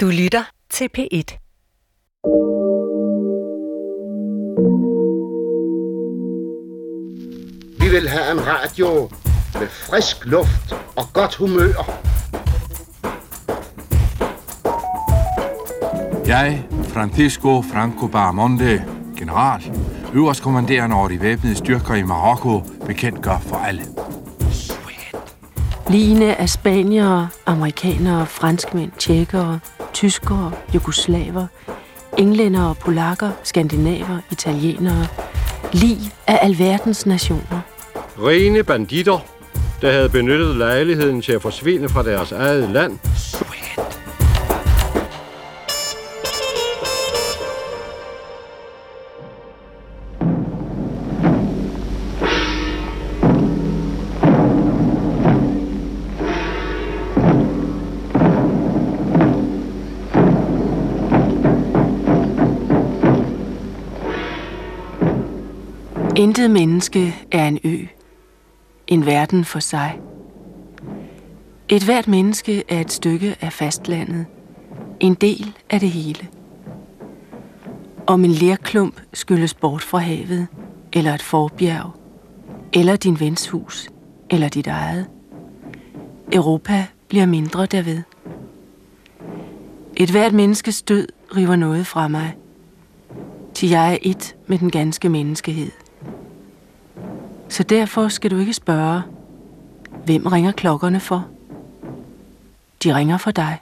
Du lytter til P1. Vi vil have en radio med frisk luft og godt humør. Jeg, Francisco Franco Baramonde, general, øverstkommanderende over de væbnede styrker i Marokko, bekendt gør for alle. Ligene af spaniere, amerikanere, franskmænd, tjekkere, tyskere, jugoslaver, englændere, polakker, skandinaver, italienere. Lig af alverdens nationer. Rene banditter, der havde benyttet lejligheden til at forsvinde fra deres eget land. Intet menneske er en ø. En verden for sig. Et hvert menneske er et stykke af fastlandet. En del af det hele. Om en lerklump skylles bort fra havet, eller et forbjerg, eller din vens hus, eller dit eget. Europa bliver mindre derved. Et hvert menneskes død river noget fra mig, til jeg er et med den ganske menneskehed. Så derfor skal du ikke spørge, hvem ringer klokkerne for? De ringer for dig.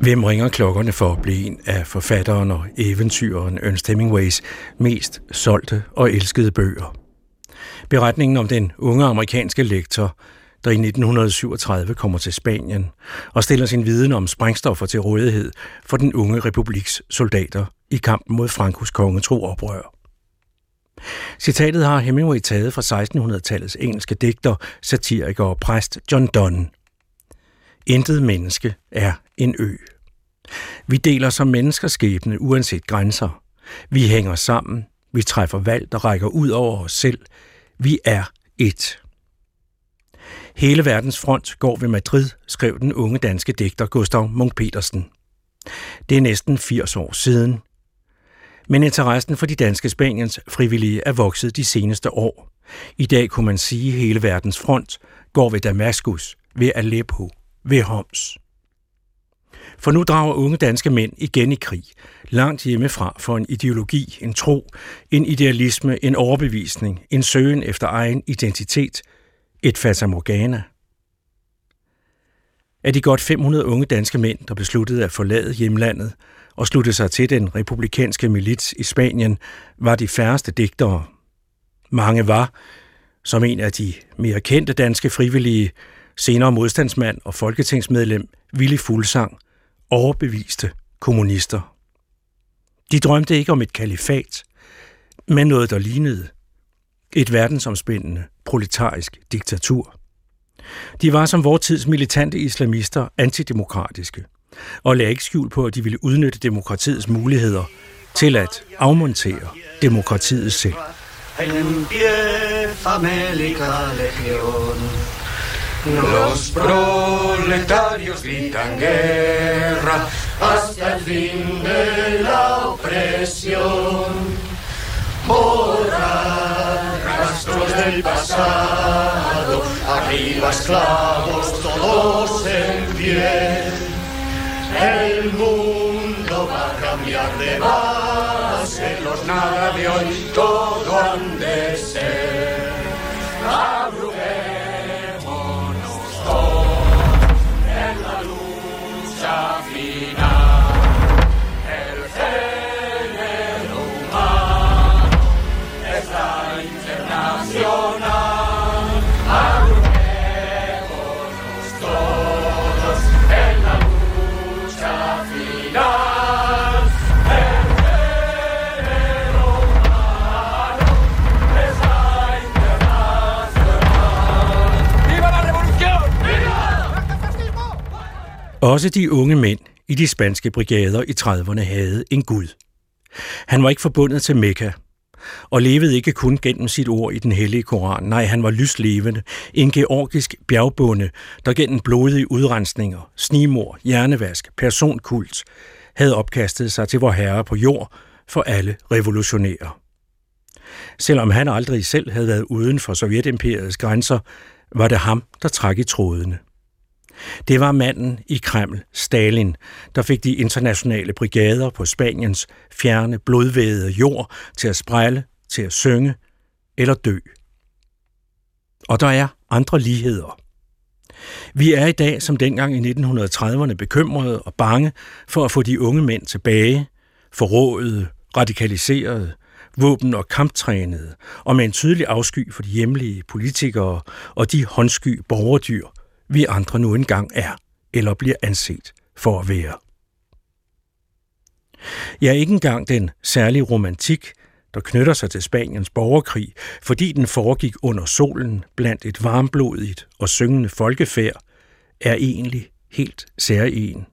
Hvem ringer klokkerne for at blive en af forfatteren og eventyren Ernest Hemingways mest solgte og elskede bøger. Beretningen om den unge amerikanske lektor, der i 1937 kommer til Spanien og stiller sin viden om sprængstoffer til rådighed for den unge republiks soldater i kampen mod Frankos kongetro oprør. Citatet har Hemingway taget fra 1600-tallets engelske digter, satiriker og præst John Donne. Intet menneske er en ø. Vi deler som mennesker skæbne uanset grænser. Vi hænger sammen. Vi træffer valg, der rækker ud over os selv. Vi er et. Hele verdens front går ved Madrid, skrev den unge danske digter Gustav Munk Petersen. Det er næsten 80 år siden. Men interessen for de danske Spaniens frivillige er vokset de seneste år. I dag kunne man sige, at hele verdens front går ved Damaskus, ved Aleppo, ved Homs. For nu drager unge danske mænd igen i krig, langt hjemmefra for en ideologi, en tro, en idealisme, en overbevisning, en søgen efter egen identitet, et fatamorgana. Af de godt 500 unge danske mænd, der besluttede at forlade hjemlandet og slutte sig til den republikanske milits i Spanien, var de færreste digtere. Mange var, som en af de mere kendte danske frivillige, senere modstandsmand og folketingsmedlem Willy Fuglsang, overbeviste kommunister. De drømte ikke om et kalifat, men noget, der lignede et verdensomspændende proletarisk diktatur. De var som vortids militante islamister antidemokratiske, og lagde ikke skjul på, at de ville udnytte demokratiets muligheder til at afmontere demokratiet selv. Los proletarios gritan guerra hasta el fin de la opresión. Borrar rastros del pasado, arriba esclavos todos en pie. El mundo va a cambiar de base, los nada de hoy todo han de ser. Abruguémonos todos en la lucha final. Også de unge mænd i de spanske brigader i 30'erne havde en gud. Han var ikke forbundet til Mekka. og levede ikke kun gennem sit ord i den hellige Koran. Nej, han var lyslevende, en georgisk bjergbonde, der gennem blodige udrensninger, snimor, hjernevask, personkult, havde opkastet sig til vor herre på jord for alle revolutionære. Selvom han aldrig selv havde været uden for Sovjetimperiets grænser, var det ham, der trak i trådene. Det var manden i Kreml, Stalin, der fik de internationale brigader på Spaniens fjerne, blodvædede jord til at sprælle, til at synge eller dø. Og der er andre ligheder. Vi er i dag som dengang i 1930'erne bekymrede og bange for at få de unge mænd tilbage, forrådede, radikaliserede, våben- og kamptrænede, og med en tydelig afsky for de hjemlige politikere og de håndsky borgerdyr, vi andre nu engang er, eller bliver anset for at være. Ja, ikke engang den særlige romantik, der knytter sig til Spaniens borgerkrig, fordi den foregik under solen blandt et varmblodigt og syngende folkefærd, er egentlig helt særegen.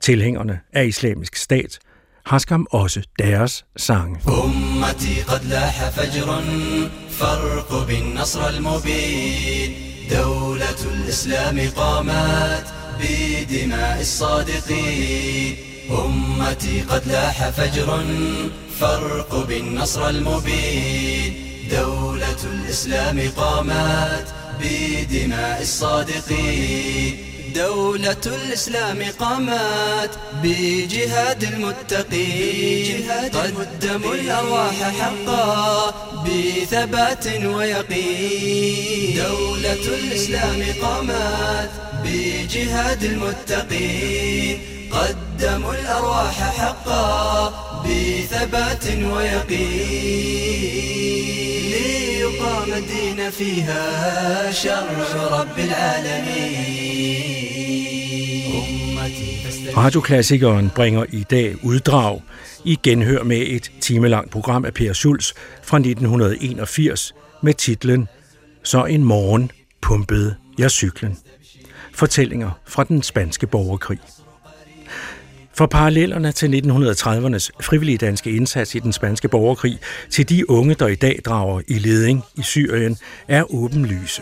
Tilhængerne af islamisk stat har skam også deres sange. أمتي قد لاح فجر فارقب النصر المبين دولة الإسلام قامت بدماء الصادقين. أمتي قد لاح فجر فارقب النصر المبين. دولة الإسلام قامت بدماء الصادقين. دولة الإسلام قامت بجهاد المتقين. قدموا الأرواح حقا بثبات ويقين. دولة الإسلام قامت بجهاد المتقين. قدموا الأرواح حقا بثبات ويقين ليقام الدين فيها شرع رب العالمين أمتي فاستجب Radioklassikeren bringer i dag uddrag i genhør med et timelangt program af Per Schulz fra 1981 med titlen Så en morgen pumpede jeg cyklen. Fortællinger fra den spanske borgerkrig. For parallellerne til 1930'ernes frivillige danske indsats i den spanske borgerkrig til de unge, der i dag drager i leding i Syrien, er åbenlyse.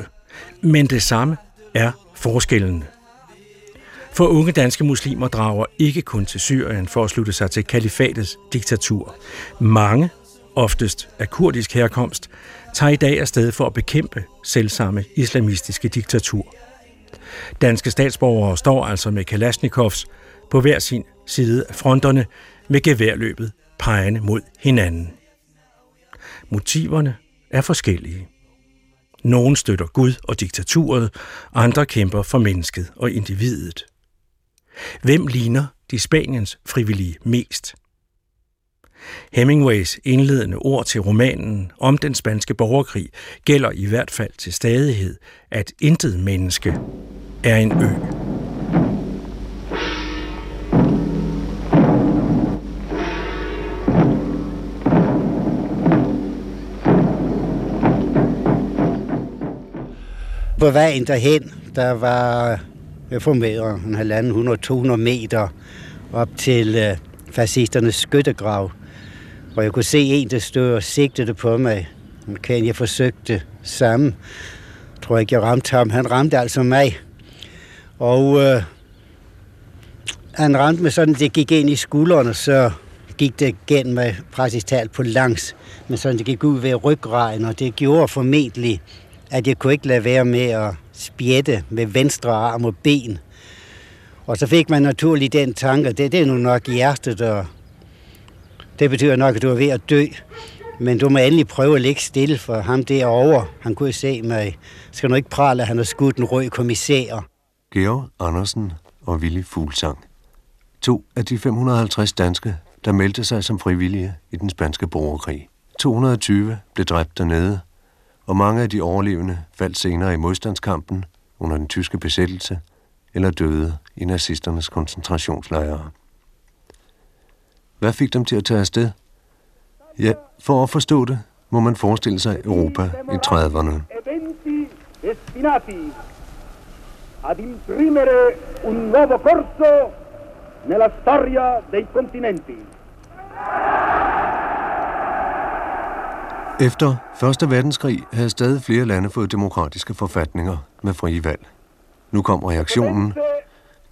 Men det samme er forskellen. For unge danske muslimer drager ikke kun til Syrien for at slutte sig til kalifatets diktatur. Mange, oftest af kurdisk herkomst, tager i dag afsted for at bekæmpe selvsamme islamistiske diktatur. Danske statsborgere står altså med Kalashnikovs på hver sin side af fronterne med geværløbet pegende mod hinanden. Motiverne er forskellige. Nogle støtter Gud og diktaturet, andre kæmper for mennesket og individet. Hvem ligner de Spaniens frivillige mest? Hemingways indledende ord til romanen om den spanske borgerkrig gælder i hvert fald til stadighed, at intet menneske er en ø. På vejen derhen, der var jeg formerer en halvanden 100-200 meter op til øh, fascisternes skyttegrav, hvor jeg kunne se en, der stod og sigtede på mig. Kan jeg forsøgte samme. Jeg tror ikke, jeg ramte ham. Han ramte altså mig. Og øh, han ramte mig sådan, det gik ind i skuldrene, så gik det gennem mig praktisk talt på langs. Men sådan, det gik ud ved ryggraden, og det gjorde formentlig, at jeg kunne ikke lade være med at spjætte med venstre arm og ben. Og så fik man naturligt den tanke, det, det er nu nok hjertet, og det betyder nok, at du er ved at dø. Men du må endelig prøve at ligge stille for ham derovre. Han kunne se mig. Skal nu ikke prale, at han har skudt en rød kommissær. Georg Andersen og Willy Fuglsang. To af de 550 danske, der meldte sig som frivillige i den spanske borgerkrig. 220 blev dræbt dernede, og mange af de overlevende faldt senere i modstandskampen under den tyske besættelse eller døde i nazisternes koncentrationslejre. Hvad fik dem til at tage afsted? Ja, for at forstå det, må man forestille sig Europa i 30'erne. ad imprimere un nuovo corso nella storia dei continenti. Efter 1. verdenskrig havde stadig flere lande fået demokratiske forfatninger med frie valg. Nu kom reaktionen.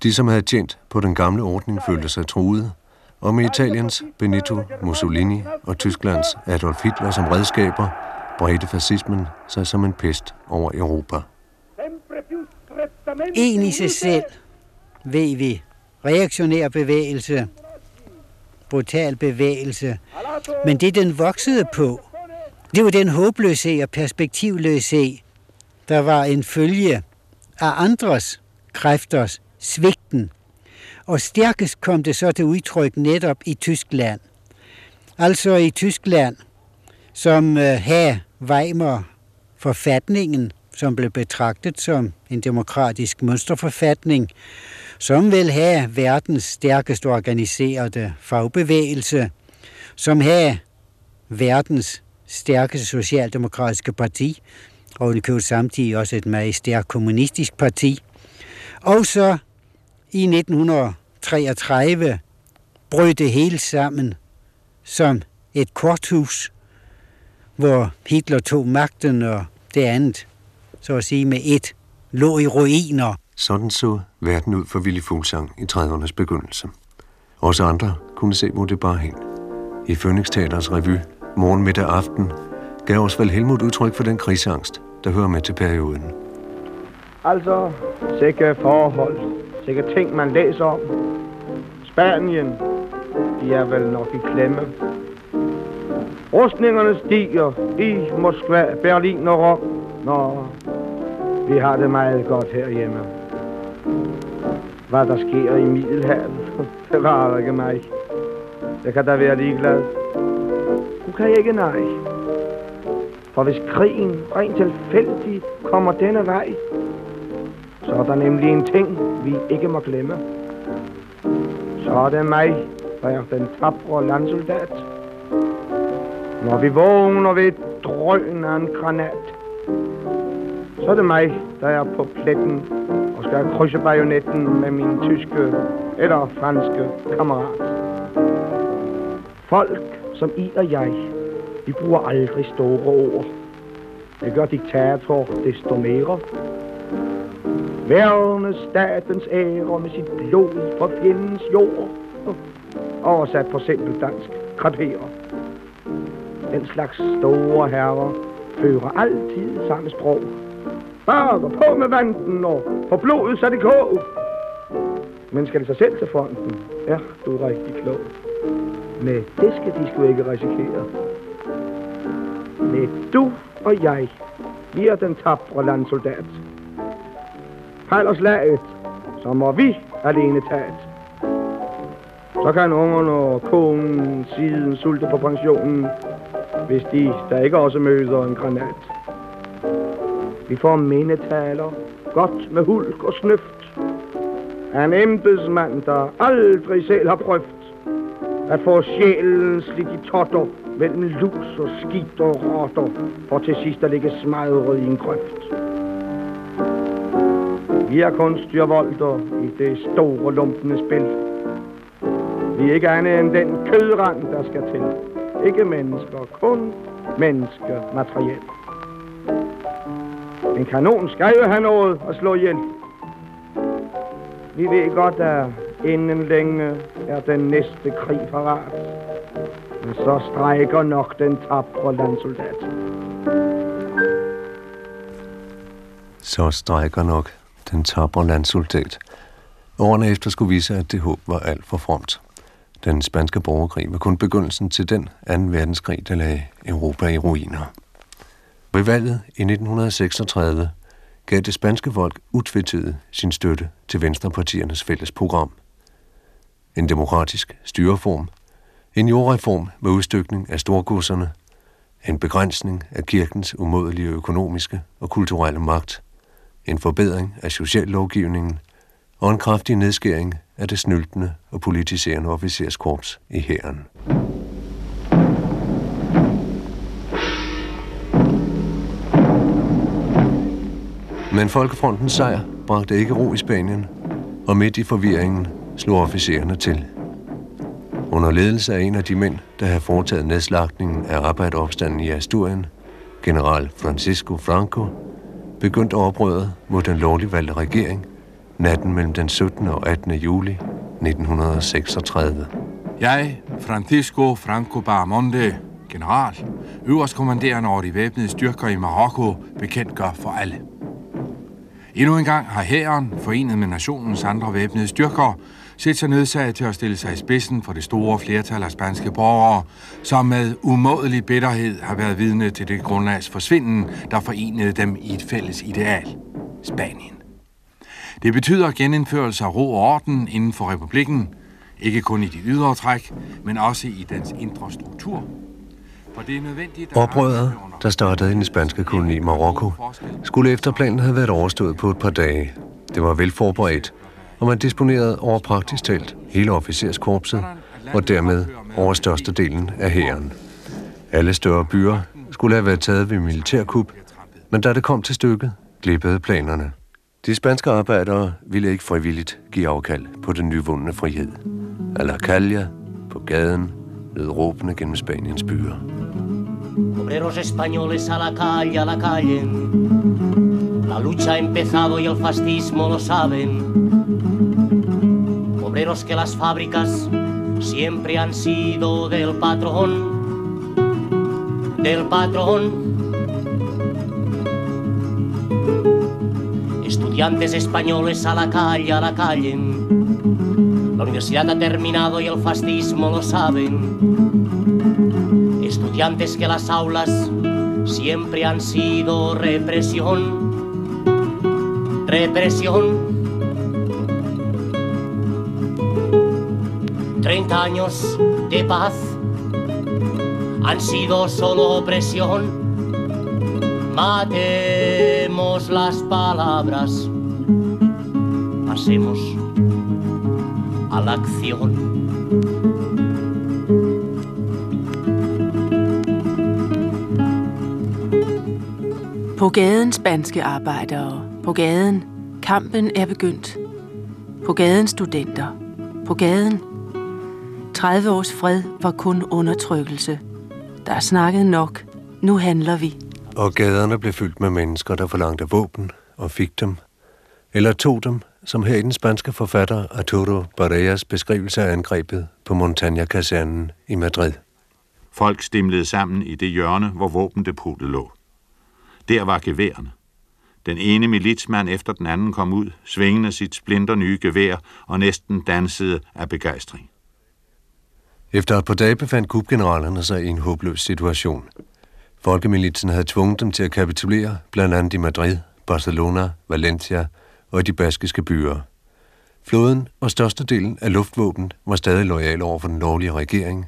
De, som havde tjent på den gamle ordning, følte sig truet, og med Italiens Benito Mussolini og Tysklands Adolf Hitler som redskaber, bredte fascismen sig som en pest over Europa. En i sig selv, ved vi, reaktionær bevægelse, brutal bevægelse, men det den voksede på, det var den håbløshed og perspektivløshed, der var en følge af andres kræfters svigten. Og stærkest kom det så til udtryk netop i Tyskland. Altså i Tyskland, som øh, havde Weimar forfatningen, som blev betragtet som en demokratisk mønsterforfatning, som vil have verdens stærkest organiserede fagbevægelse, som havde verdens stærke socialdemokratiske parti, og det kan samtidig også et meget stærkt kommunistisk parti. Og så i 1933 brød det hele sammen som et korthus, hvor Hitler tog magten, og det andet, så at sige med et, lå i ruiner. Sådan så verden ud for Willy Fuglsang i 30'ernes begyndelse. Også andre kunne se, hvor det bare hen. I Phoenix Teaters revy Morgen, middag, aften gav Osvald Helmut udtryk for den krigsangst, der hører med til perioden. Altså, sikke forhold, sikke ting, man læser om. Spanien, de er vel nok i klemme. Rustningerne stiger i Moskva, Berlin og Rom. Nå, vi har det meget godt herhjemme. Hvad der sker i Middelhavet, det var ikke mig. Jeg kan da være ligeglad. Du kan ikke nej. For hvis krigen rent tilfældigt kommer denne vej, så er der nemlig en ting, vi ikke må glemme. Så er det mig, der er den tabre landsoldat. Når vi vågner ved drøn af en granat, så er det mig, der er på pletten og skal krydse bajonetten med min tyske eller franske kammerat. Folk som I og jeg, vi bruger aldrig store ord. Det gør diktator desto mere. Værne statens ære med sit blod på fjendens jord. Oversat på simpelt dansk, kraperer. Den slags store herrer fører altid samme sprog. Bare gå på med vanden og på blodet så det kog. Men skal det sig selv til fronten? Ja, du er rigtig klog. Nej, det skal de sgu ikke risikere. Nej, du og jeg, vi er den tabre landsoldat. Fejler laget, så må vi alene taget. Så kan ungerne og konen siden sulte på pensionen, hvis de der ikke også møder en granat. Vi får mindetaler, godt med hulk og snøft. En embedsmand, der aldrig selv har prøvet at få sjælen slidt i totter mellem lus og skidt og rotter, for til sidst at ligge smadret i en grøft. Vi er kun styrvolder i det store lumpende spil. Vi er ikke andet end den kødrand, der skal til. Ikke mennesker, kun menneskemateriel. En kanon skal jo have noget at slå ihjel. Vi ved godt, at inden længe er den næste krig parat. Men så strækker nok den tabre landsoldat. Så strækker nok den tabre landsoldat. Årene efter skulle vise, at det håb var alt for fromt. Den spanske borgerkrig var kun begyndelsen til den anden verdenskrig, der lagde Europa i ruiner. Ved valget i 1936 gav det spanske folk utvetydigt sin støtte til Venstrepartiernes fælles program. En demokratisk styreform, en jordreform med udstykning af storgodserne, en begrænsning af kirkens umådelige økonomiske og kulturelle magt, en forbedring af sociallovgivningen og en kraftig nedskæring af det snyltende og politiserende officerskorps i hæren. Men Folkefrontens sejr bragte ikke ro i Spanien, og midt i forvirringen slog officererne til. Under ledelse af en af de mænd, der havde foretaget nedslagningen af rabatopstanden i Asturien, general Francisco Franco, begyndte oprøret mod den lovligt valgte regering natten mellem den 17. og 18. juli 1936. Jeg, Francisco Franco Baramonde, general, øverstkommanderende over de væbnede styrker i Marokko, bekendtgør for alle. Endnu en gang har hæren, forenet med nationens andre væbnede styrker, set sig nødsaget til at stille sig i spidsen for det store flertal af spanske borgere, som med umådelig bitterhed har været vidne til det grundlags forsvinden, der forenede dem i et fælles ideal. Spanien. Det betyder genindførelse af ro og orden inden for republikken, ikke kun i de ydre træk, men også i dens indre struktur. For det er nødvendigt, at Oprøret, der startede i den spanske koloni Marokko, skulle efter planen have været overstået på et par dage. Det var velforberedt, og man disponerede over praktisk talt hele officerskorpset, og dermed over størstedelen af hæren. Alle større byer skulle have været taget ved militærkup, men da det kom til stykket, glippede planerne. De spanske arbejdere ville ikke frivilligt give afkald på den nyvundne frihed. A på gaden, lød råbende gennem Spaniens byer. Obreros españoles a la calle, a la calle. La lucha ha empezado y el fascismo lo saben. Obreros que las fábricas siempre han sido del patrón, del patrón. Estudiantes españoles a la calle, a la calle. La universidad ha terminado y el fascismo lo saben. Estudiantes que las aulas siempre han sido represión, represión. Treinta años de paz han sido solo opresión. Matemos las palabras, pasemos a la acción. På gaden spanske. På gaden. Kampen er begyndt. På gaden studenter. På gaden. 30 års fred var kun undertrykkelse. Der er snakket nok. Nu handler vi. Og gaderne blev fyldt med mennesker, der forlangte våben og fik dem, eller tog dem, som her i den spanske forfatter Arturo Barreas beskrivelse af angrebet på Montaña-kasernen i Madrid. Folk stimlede sammen i det hjørne, hvor våbendepotet lå. Der var geværerne. Den ene militsmand efter den anden kom ud, svingende sit splinter nye gevær og næsten dansede af begejstring. Efter et par dage befandt kubgeneralerne sig i en håbløs situation. Folkemilitsen havde tvunget dem til at kapitulere, blandt andet i Madrid, Barcelona, Valencia og i de baskiske byer. Floden og størstedelen af luftvåben var stadig lojal over for den lovlige regering.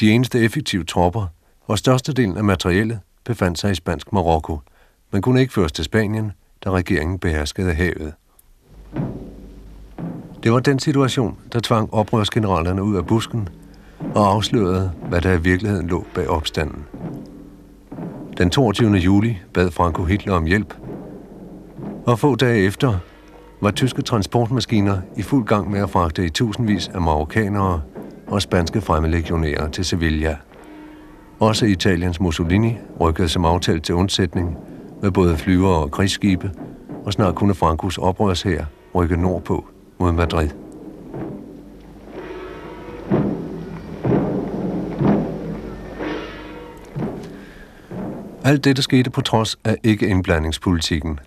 De eneste effektive tropper og størstedelen af materiellet befandt sig i spansk Marokko, men kunne ikke føres til Spanien, da regeringen beherskede havet. Det var den situation, der tvang oprørsgeneralerne ud af busken og afslørede, hvad der i virkeligheden lå bag opstanden. Den 22. juli bad Franco Hitler om hjælp, og få dage efter var tyske transportmaskiner i fuld gang med at fragte i tusindvis af marokkanere og spanske fremmedlegionærer til Sevilla. Også Italiens Mussolini rykkede som aftalt til undsætning med både flyver og krigsskibe, og snart kunne Frankos oprørshær rykke nordpå mod Madrid. Alt dette skete på trods af ikke-indblandingspolitikken.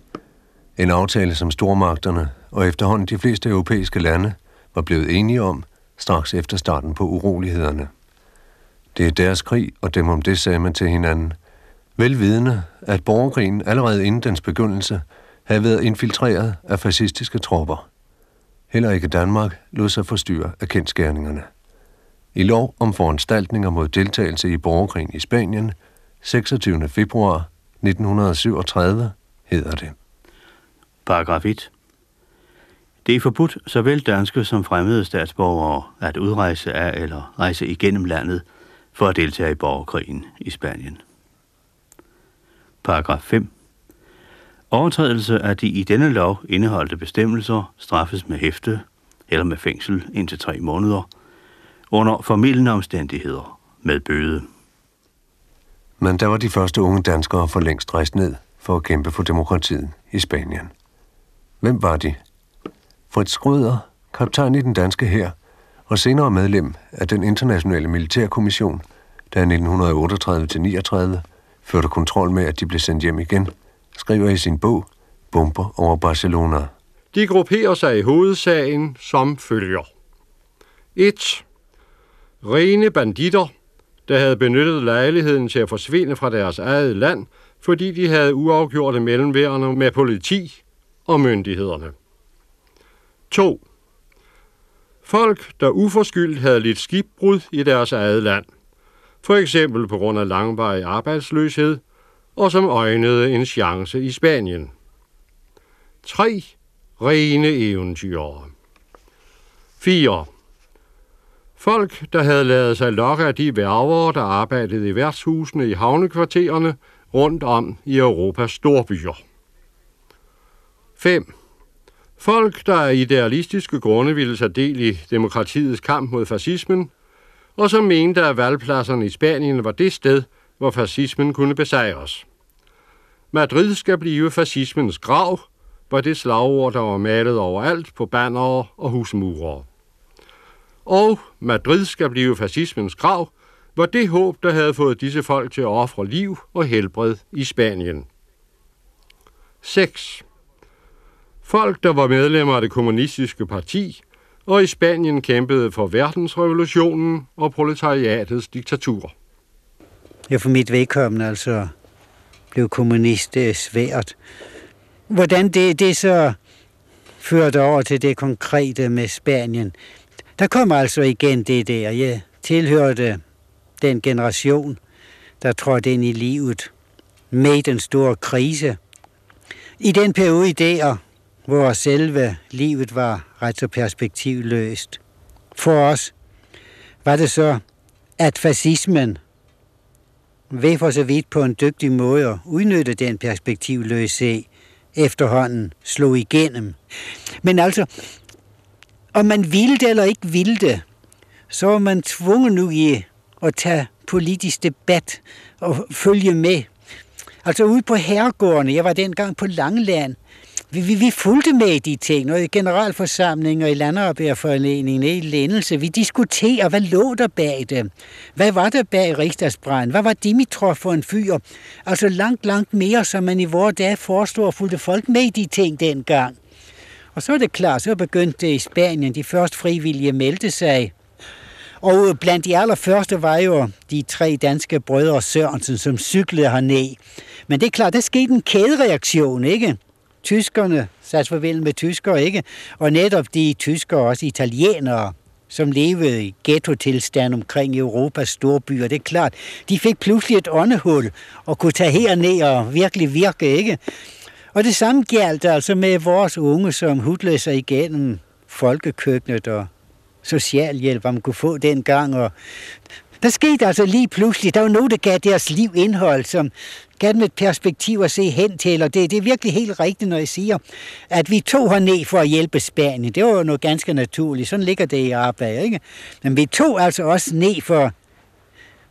En aftale, som stormagterne og efterhånden de fleste europæiske lande var blevet enige om straks efter starten på urolighederne. Det er deres krig, og dem om det sagde man til hinanden. Velvidende, at borgerkrigen allerede inden dens begyndelse havde været infiltreret af fascistiske tropper. Heller ikke Danmark lod sig forstyrre af kendskærningerne. I lov om foranstaltninger mod deltagelse i borgerkrigen i Spanien, 26. februar 1937, hedder det. Paragraf 1. Det er forbudt såvel danske som fremmede statsborgere at udrejse af eller rejse igennem landet for at deltage i borgerkrigen i Spanien. Paragraf 5. Overtrædelse af de i denne lov indeholdte bestemmelser straffes med hæfte eller med fængsel indtil tre måneder, under formidlende omstændigheder med bøde. Men der var de første unge danskere for længst rejst ned for at kæmpe for demokratiet i Spanien. Hvem var de? Fritz Schröder, kaptajn i den danske hær, og senere medlem af den internationale militærkommission, der i 1938-39 førte kontrol med, at de blev sendt hjem igen, skriver i sin bog Bomber over Barcelona. De grupperer sig i hovedsagen som følger. 1. Rene banditter, der havde benyttet lejligheden til at forsvinde fra deres eget land, fordi de havde uafgjorte mellemværende med politi og myndighederne. 2. Folk, der uforskyldt havde lidt skibbrud i deres eget land, for eksempel på grund af langvarig arbejdsløshed, og som øjnede en chance i Spanien. 3. Rene eventyrere. 4. Folk, der havde lavet sig lokke af de værger, der arbejdede i værtshusene i havnekvartererne rundt om i Europas storbyer. 5. Folk, der af idealistiske grunde ville sig del i demokratiets kamp mod fascismen, og som mente, at valgpladserne i Spanien var det sted, hvor fascismen kunne besejres. Madrid skal blive fascismens grav, var det slagord, der var malet overalt på bannere og husmure. Og Madrid skal blive fascismens grav, var det håb, der havde fået disse folk til at ofre liv og helbred i Spanien. 6. Folk, der var medlemmer af det kommunistiske parti, og i Spanien kæmpede for verdensrevolutionen og proletariatets diktatur. Ja, for mit vedkommende altså blev kommunist det er svært. Hvordan det, det så førte over til det konkrete med Spanien, der kom altså igen det der. Jeg tilhørte den generation, der trådte ind i livet med den store krise. I den periode der, hvor selve livet var ret så perspektivløst. For os var det så, at fascismen ved for så vidt på en dygtig måde at udnytte den perspektivløse efterhånden slog igennem. Men altså, om man ville det eller ikke ville det, så var man tvunget nu i at tage politisk debat og følge med. Altså ude på herregårdene, jeg var dengang på Langeland, vi, vi, vi fulgte med i de ting, og i generalforsamlinger, og i landarbejderforeningen, i lændelse. Vi diskuterer, hvad lå der bag det? Hvad var der bag Rigsdagsbrand? Hvad var Dimitrov for en fyr? Altså langt, langt mere, som man i vores dage forestår, fulgte folk med i de ting dengang. Og så er det klart, så begyndte det i Spanien, de første frivillige meldte sig. Og blandt de allerførste var jo de tre danske brødre Sørensen, som cyklede herned. Men det er klart, der skete en kædereaktion, ikke? Tyskerne sat farvel med tyskere, ikke? Og netop de tyskere, også italienere, som levede i ghetto-tilstand omkring Europas store byer. Det er klart, de fik pludselig et åndehul og kunne tage herned og virkelig virke, ikke? Og det samme galt altså med vores unge, som hudlede sig igennem folkekøkkenet og socialhjælp, om man kunne få den gang. Og der skete altså lige pludselig, der var noget, der gav deres liv indhold, som gav dem et perspektiv at se hen til, og det, det er virkelig helt rigtigt, når jeg siger, at vi tog herned for at hjælpe Spanien. Det var jo noget ganske naturligt. Sådan ligger det i arbejde, ikke? Men vi tog altså også ned for...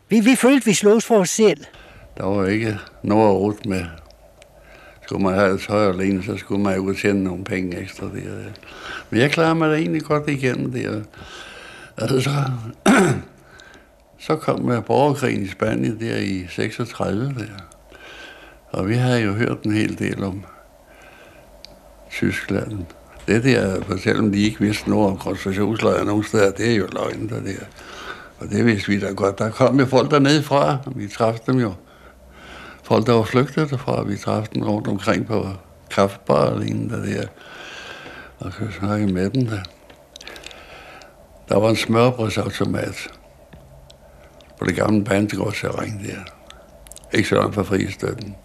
Vi, vi følte, vi slås for os selv. Der var ikke noget at rute med. Skulle man have et højere alene, så skulle man jo tjene nogle penge ekstra. Der. Men jeg klarer mig da egentlig godt igennem det. Altså, så Så kom borgerkrigen i Spanien der i 36 der. Og vi havde jo hørt en hel del om Tyskland. Det der, selvom de ikke vidste noget om koncentrationslejre nogen steder, det er jo løgn, der der. Og det vidste vi da godt. Der kom jo folk dernede fra, og vi træffede dem jo. Folk, der var flygtet derfra, vi træffede dem rundt omkring på kaffebar og lignende der, der. Og så snakke med dem der. Der var en smørbrødsautomat på det gamle bandegårdsterræn der. Ikke så langt fra fristøtten.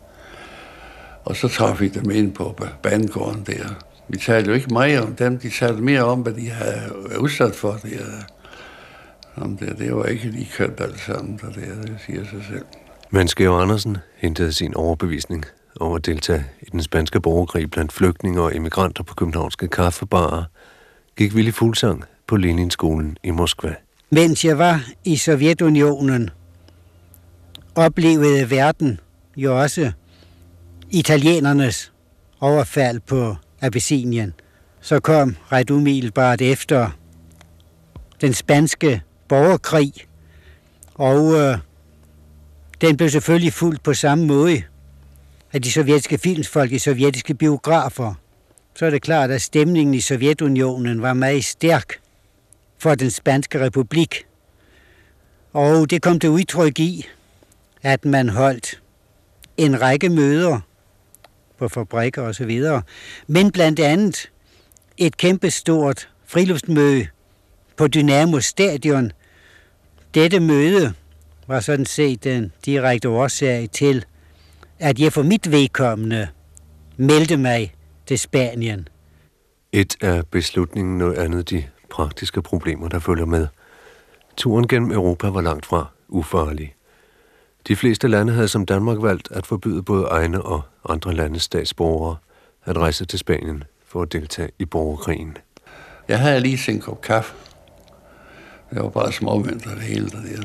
Og så traf vi dem ind på bandegården der. Vi talte jo ikke meget om dem, de talte mere om, hvad de havde øh, udsat for der. Om det, det var ikke lige kønt alt sammen, der det, det siger sig selv. Men Skæv Andersen hentede sin overbevisning over at deltage i den spanske borgerkrig blandt flygtninge og immigranter på københavnske kaffebarer, gik Willy Fuglsang på Leninskolen i Moskva. Mens jeg var i Sovjetunionen, oplevede verden jo også italienernes overfald på Abyssinien. Så kom ret umiddelbart efter den spanske borgerkrig, og øh, den blev selvfølgelig fuldt på samme måde af de sovjetiske filmsfolk i sovjetiske biografer. Så er det klart, at stemningen i Sovjetunionen var meget stærk for den spanske republik. Og det kom til udtryk i, at man holdt en række møder på fabrikker og så videre, men blandt andet et kæmpestort friluftsmøde på Dynamo Stadion. Dette møde var sådan set den direkte årsag til, at jeg for mit vedkommende meldte mig til Spanien. Et er beslutningen, noget andet de praktiske problemer, der følger med. Turen gennem Europa var langt fra ufarlig. De fleste lande havde som Danmark valgt at forbyde både egne og andre landes statsborgere at rejse til Spanien for at deltage i borgerkrigen. Jeg havde lige sin kop kaffe. Det var bare småvinter det hele der. der.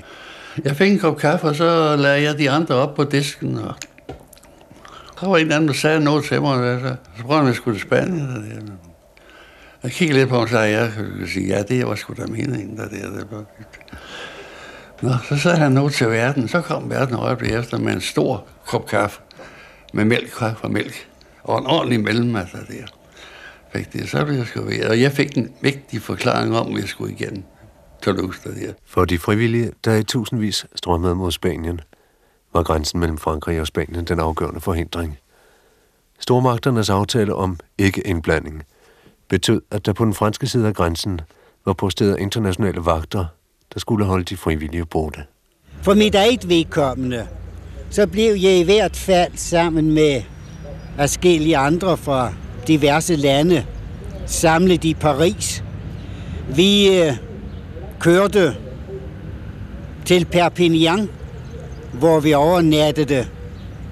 Jeg fik en kop kaffe, og så lagde jeg de andre op på disken. Og der var en anden, der sagde noget til mig. Og så, så prøvede jeg, at skulle til Spanien. Og det. Jeg kiggede lidt på ham så sagde, jeg kunne sige, ja, det var sgu da meningen. Der, der, var Nå, så sad han nu til verden. Så kom verden øjeblik efter med en stor kop kaffe. Med mælk fra mælk. Og en ordentlig mellemmasse der. Fik det. Så blev jeg sgu ved. Og jeg fik en vigtig forklaring om, at jeg skulle igen. Toulouse der. For de frivillige, der i tusindvis strømmede mod Spanien, var grænsen mellem Frankrig og Spanien den afgørende forhindring. Stormagternes aftale om ikke-indblanding betød, at der på den franske side af grænsen var posteret internationale vagter, der skulle holde de frivillige borte. For mit eget vedkommende, så blev jeg i hvert fald sammen med forskellige andre fra diverse lande samlet i Paris. Vi øh, kørte til Perpignan, hvor vi overnattede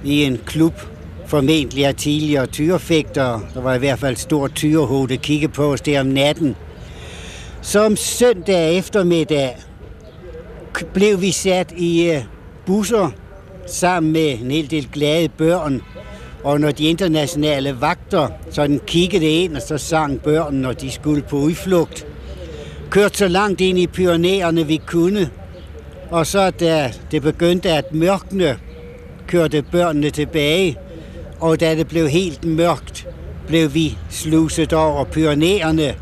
i en klub, formentlig er tidligere tyrefægtere. Der var i hvert fald stor tyrehoved at kigge på os der om natten. Som søndag eftermiddag blev vi sat i øh, busser sammen med en hel del glade børn. Og når de internationale vagter sådan kiggede ind, og så sang børn, når de skulle på udflugt, kørte så langt ind i pionererne vi kunne. Og så da det begyndte at mørkne, kørte børnene tilbage. Og da det blev helt mørkt, blev vi sluset over pionererne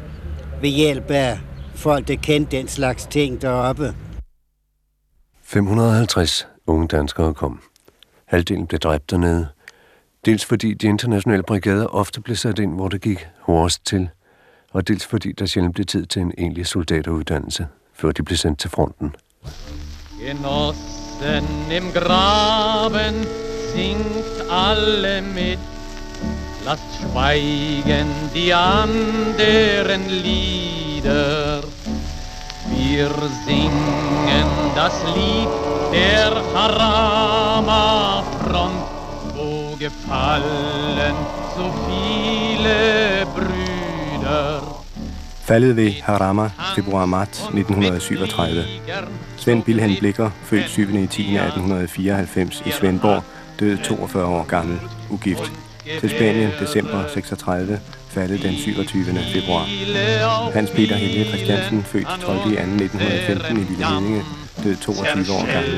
ved hjælp af folk, der kendte den slags ting deroppe. 550 unge danskere kom. Halvdelen blev dræbt dernede. Dels fordi de internationale brigader ofte blev sat ind, hvor det gik hårdest til, og dels fordi der sjældent blev tid til en egentlig soldateruddannelse, før de blev sendt til fronten. Genossen im Graben singt alle mit. Lasst schweigen die anderen Lieder. Wir singen das Lied der Harama Front, wo gefallen so viele Brüder. Faldet ved Harama, februar-marts 1937. Svend Bilhen Blikker, født 7. i 10. 1894 i Svendborg, død 42 år gammel, ugift. Til Spanien, december 36, faldet den 27. februar. Hans Peter Helge Christiansen, født 12. i 2. 1915 i Lille Hedinge, død 22 år gammel.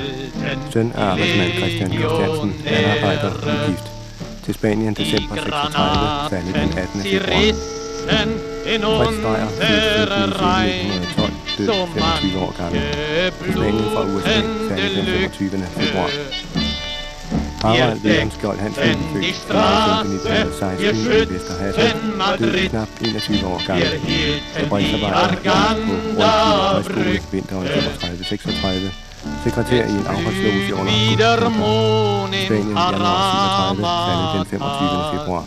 Søn af arbejdsmand Christian Christiansen, landarbejder, ugift. Til Spanien, december 36, faldet den 18. februar. Fritz Dreyer, født 1912, død 25 år gammel. Til Spanien fra USA, faldet den 25. februar. Harald Wilhelm Skjold Hansen, født 1916 i Vesterhavet, død knap 21 år gammel. Fabriksarbejder på Rundskib vinteren 35-36. Sekretær i en afholdsloge under Spanien januar 37, faldet den 25. februar.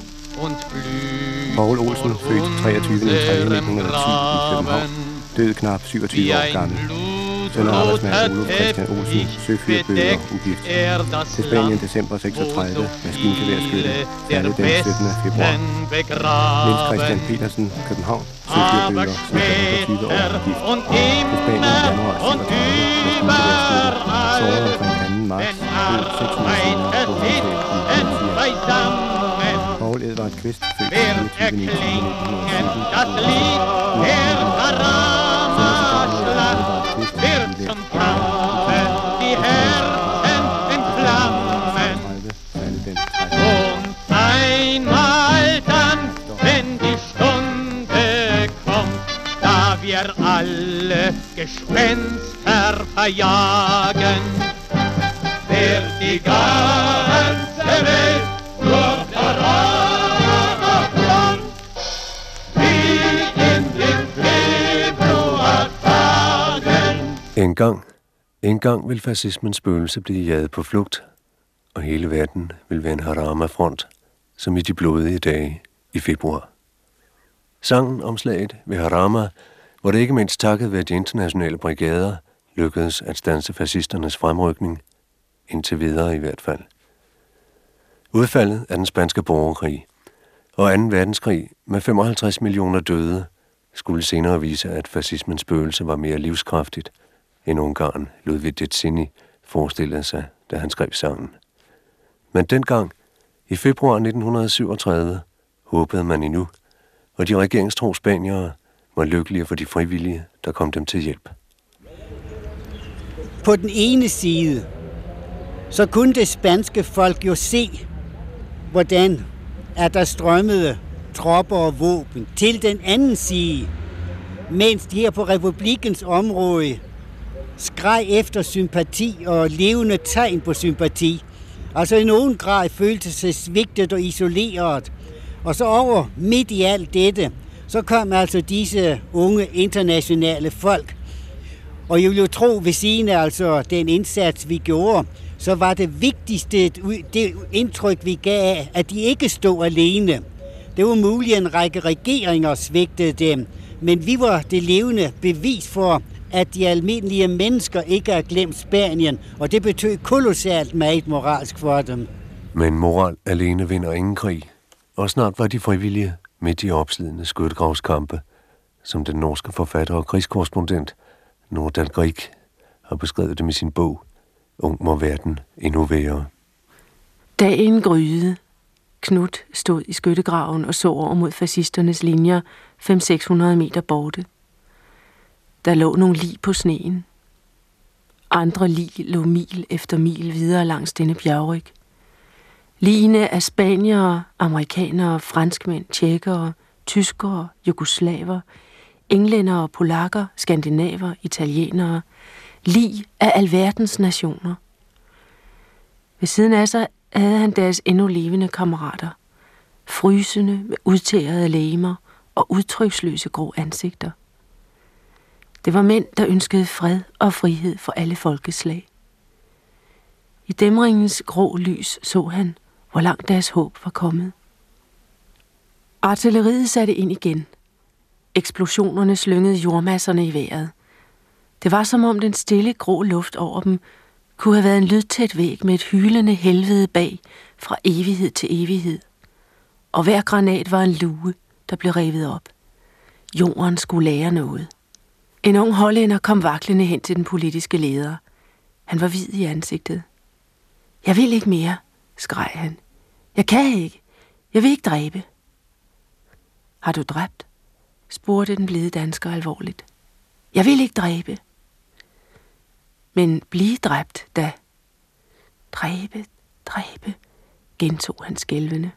Paul Olsen, født 23. 3. 1910 i København, død knap 27 år gammel. Søn af arbejdsmand Olof Christian Olsen, søfyrbøger, ugift. Til Spanien december 36, maskinkeværsskytte, faldet den 17. februar. Niels Christian Petersen, København, kan have år gift. På Spanien i januar 37 med skibsbevægelsen. Såret omkring 2. marts, død 6 uger senere på hospitalet i Paul Edvard Kvist, født 24. 1917. Einmal dann, wenn die Stunde kommt, da wir alle Gespenster verjagen, wird die ganze Welt nur Front, wie in den Februartagen. En gang, en gang vil fascismens spøgelse blive jaget på flugt, og hele verden vil være en harama-front, som i de blodige dage i februar. Sangen om slaget ved Harama, hvor det ikke mindst takket være de internationale brigader lykkedes at stanse fascisternes fremrykning, indtil videre i hvert fald. Udfaldet af den spanske borgerkrig og 2. verdenskrig med 55 millioner døde skulle senere vise, at fascismens spøgelse var mere livskraftigt, end Ungarn Ludwig Detsini forestillede sig, da han skrev sangen. Men dengang, i februar 1937, håbede man endnu, og de regeringstro spaniere var lykkelige for de frivillige, der kom dem til hjælp. På den ene side, så kunne det spanske folk jo se, hvordan at der strømmede tropper og våben til den anden side, mens de her på republikens område skreg efter sympati og levende tegn på sympati. Altså i nogen grad følte sig svigtet og isoleret. Og så over midt i alt dette, så kom altså disse unge internationale folk. Og jeg vil jo tro, ved siden af altså den indsats, vi gjorde, så var det vigtigste det indtryk, vi gav af, at de ikke stod alene. Det var muligt, at en række regeringer svigtede dem, men vi var det levende bevis for, at de almindelige mennesker ikke har glemt Spanien, og det betød kolossalt meget moralsk for dem. Men moral alene vinder ingen krig, og snart var de frivillige midt i opslidende skyttegravskampe, som den norske forfatter og krigskorrespondent Nordan Grieg har beskrevet dem i sin bog Ung må verden endnu værre. Dagen gryede. Knut stod i skyttegraven og så over mod fascisternes linjer 500-600 meter borte. Der lå nogle lig på sneen. Andre lig lå mil efter mil videre langs denne bjergryg. Ligene af spaniere, amerikanere, franskmænd, tjekkere, tyskere, jugoslaver, englændere, polakker, skandinaver, italienere, lig af alverdens nationer. Ved siden af sig havde han deres endnu levende kammerater, frysende med udtærede læmer og udtryksløse grå ansigter. Det var mænd, der ønskede fred og frihed for alle folkeslag. I dæmringens grå lys så han, hvor langt deres håb var kommet. Artilleriet satte ind igen. Eksplosionerne slyngede jordmasserne i vejret. Det var som om den stille grå luft over dem kunne have været en lydtæt væg med et hylende helvede bag fra evighed til evighed. Og hver granat var en lue, der blev revet op. Jorden skulle lære noget. En ung hollænder kom vaklende hen til den politiske leder. Han var hvid i ansigtet. Jeg vil ikke mere, skreg han. Jeg kan ikke. Jeg vil ikke dræbe. Har du dræbt? spurgte den blide dansker alvorligt. Jeg vil ikke dræbe. Men blive dræbt da. Dræbe, dræbe, gentog han skælvende.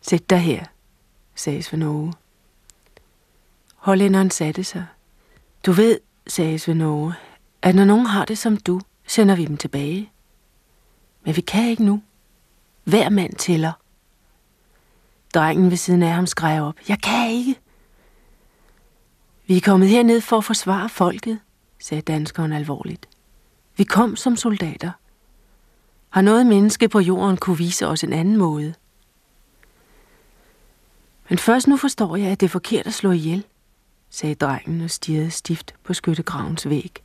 Sæt dig her, sagde Svend Hollænderen satte sig. Du ved, sagde Svend at når nogen har det som du, sender vi dem tilbage. Men vi kan ikke nu. Hver mand tæller. Drengen ved siden af ham skreg op. Jeg kan ikke. Vi er kommet herned for at forsvare folket, sagde danskeren alvorligt. Vi kom som soldater. Har noget menneske på jorden kunne vise os en anden måde? Men først nu forstår jeg, at det er forkert at slå ihjel, sagde drengen og stirrede stift på skyttegravens væg.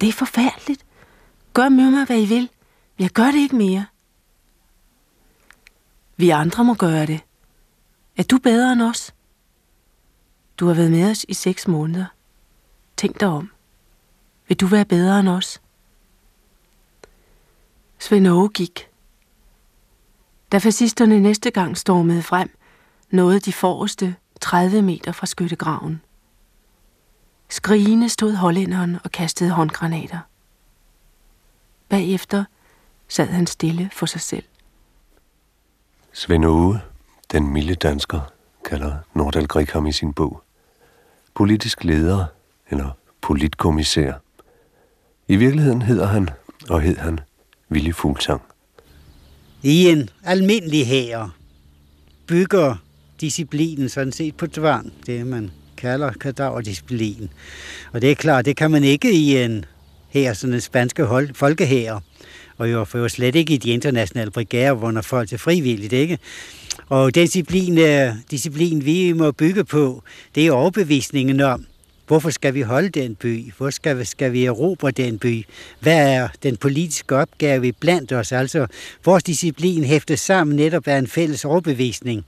Det er forfærdeligt. Gør med mig, hvad I vil. Jeg gør det ikke mere. Vi andre må gøre det. Er du bedre end os? Du har været med os i seks måneder. Tænk dig om. Vil du være bedre end os? Svend Åge gik. Da fascisterne næste gang stormede frem, nåede de forreste 30 meter fra skyttegraven. Skrigende stod hollænderen og kastede håndgranater. Bagefter sad han stille for sig selv. Svend Åge, den milde dansker, kalder Nordal Grieg ham i sin bog. Politisk leder eller politkommissær. I virkeligheden hedder han, og hed han, Willy Fuglsang. I en almindelig hær bygger disciplinen sådan set på tvang, det man kalder kadaverdisciplin. Og det er klart, det kan man ikke i en her, sådan en spanske hold, folkehær, og jo for jo slet ikke i de internationale brigader, hvor når folk er frivilligt, ikke? Og den disciplin, øh, disciplin, vi må bygge på, det er overbevisningen om, hvorfor skal vi holde den by? Hvor skal vi, skal vi erobre den by? Hvad er den politiske opgave blandt os? Altså, vores disciplin hæfter sammen netop af en fælles overbevisning.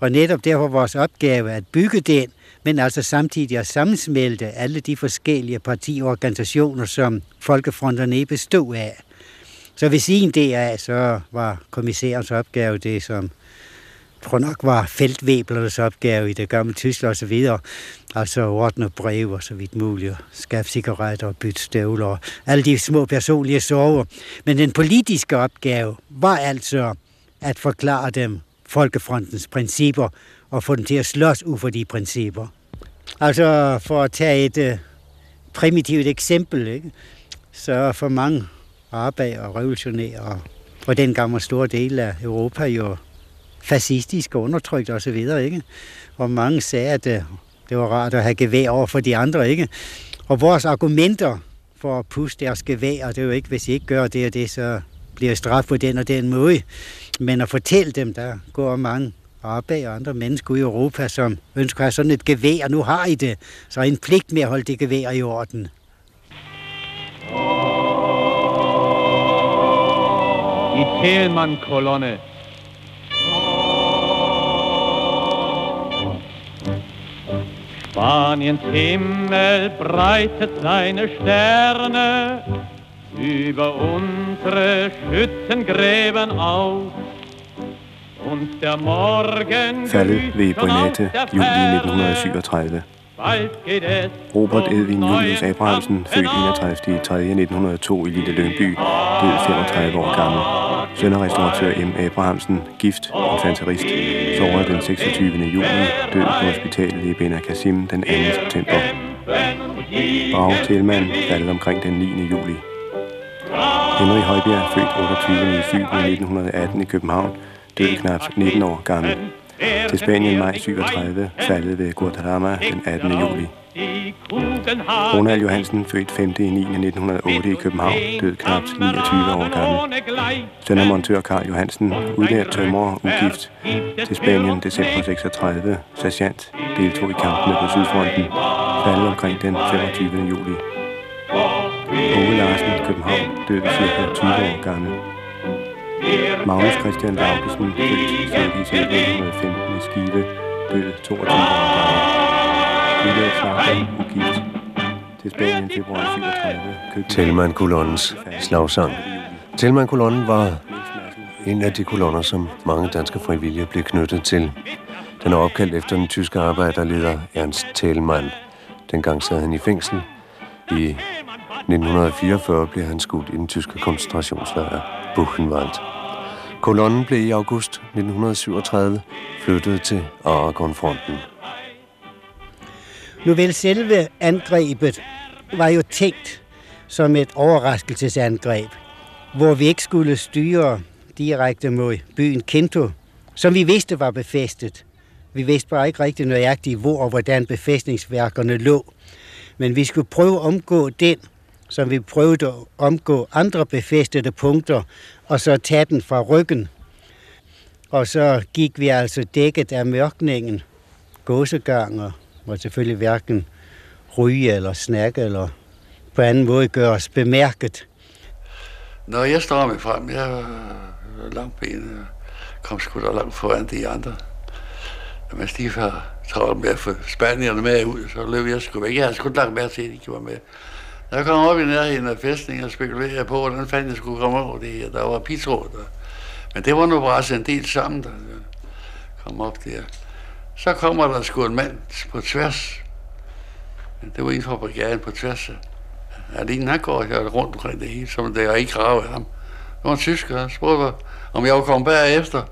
Og netop derfor vores opgave er at bygge den, men altså samtidig at sammensmelte alle de forskellige partiorganisationer, som folkefronterne bestod af. Så ved sin DA, så var kommissærens opgave det, som tror nok var feltvæblernes opgave i det gamle Tyskland og så videre. Altså ordne brev og så vidt muligt, skaffe cigaretter og bytte støvler og alle de små personlige sorger. Men den politiske opgave var altså at forklare dem Folkefrontens principper og få dem til at slås ud for de principper. Altså for at tage et øh, primitivt eksempel, ikke? så for mange arbejder og revolutionære, og dengang var store dele af Europa jo fascistisk undertrykt og så videre, ikke? Og mange sagde, at det, det var rart at have gevær over for de andre, ikke? Og vores argumenter for at puste deres gevær, det er jo ikke, hvis I ikke gør det og det, så bliver straf på den og den måde. Men at fortælle dem, der går mange arbejde og andre mennesker i Europa, som ønsker at have sådan et gevær, nu har I det, så er I en pligt med at holde det gevær i orden. I Thelmann-kolonne. Spaniens Himmel breitet seine Sterne über unsere Schützengräben aus. Faldet ved Brunette, juli 1937. Robert Edvin Julius Abrahamsen, født 31. 3. 1902 i Lille Lyngby, død 35 år gammel. Søn af restauratør M. Abrahamsen, gift, infanterist, såret den 26. juli, død på hospitalet i Ben Kassim den 2. september. Brag Thelmann faldt omkring den 9. juli. Henry Højbjerg, født 28. 7. 1918 i København, død knap 19 år gammel. Til Spanien maj 37, faldet ved Guadarrama den 18. juli. Ronald Johansen, født 5. 9. 1908 i København, død knap 29 år gammel. Søn af montør Karl Johansen, udlært tømrer ugift. Til Spanien december 36, sergeant, deltog i kampene på Sydfronten, faldet omkring den 25. juli. Ove Larsen, København, død cirka 20 år gammel. Magnus Christian Laugesen, født 6. 1915 i Skive, død 22 år gammel. Julia Slagsen, ugift. Til Spanien februar 37. Telman-kolonnens slagsang. Telman-kolonnen var en af de kolonner, som mange danske frivillige blev knyttet til. Den er opkaldt efter den tyske arbejderleder Ernst Thälmann. Dengang sad han i fængsel. I 1944 blev han skudt i den tyske koncentrationslejr Buchenwald. Kolonnen blev i august 1937 flyttet til Aragonfronten. Nu vel selve angrebet var jo tænkt som et overraskelsesangreb, hvor vi ikke skulle styre direkte mod byen Kinto, som vi vidste var befæstet. Vi vidste bare ikke rigtig nøjagtigt, hvor og hvordan befæstningsværkerne lå. Men vi skulle prøve at omgå den, som vi prøvede at omgå andre befæstede punkter, og så tage den fra ryggen. Og så gik vi altså dækket af mørkningen, gåsegang og var selvfølgelig hverken ryge eller snakke eller på anden måde gøre os bemærket. Når jeg står med frem, jeg er langt ben, kom sgu da langt foran de andre. Men de har travlt med at få spanierne med ud, så løb jeg sgu væk. Jeg havde sgu langt mere til, at de var med. Jeg kom op i nærheden af fæstningen og spekulerede på, hvordan fanden jeg skulle komme over det her. Der var pitråd der. Men det var nu bare en del sammen, der kom op der. Så kommer der sgu en mand på tværs. Det var en fra brigaden på tværs. Alene han går her rundt omkring det hele, som det er ikke gravet af ham. Det var en tysker, han spurgte, om jeg var kommet bagefter.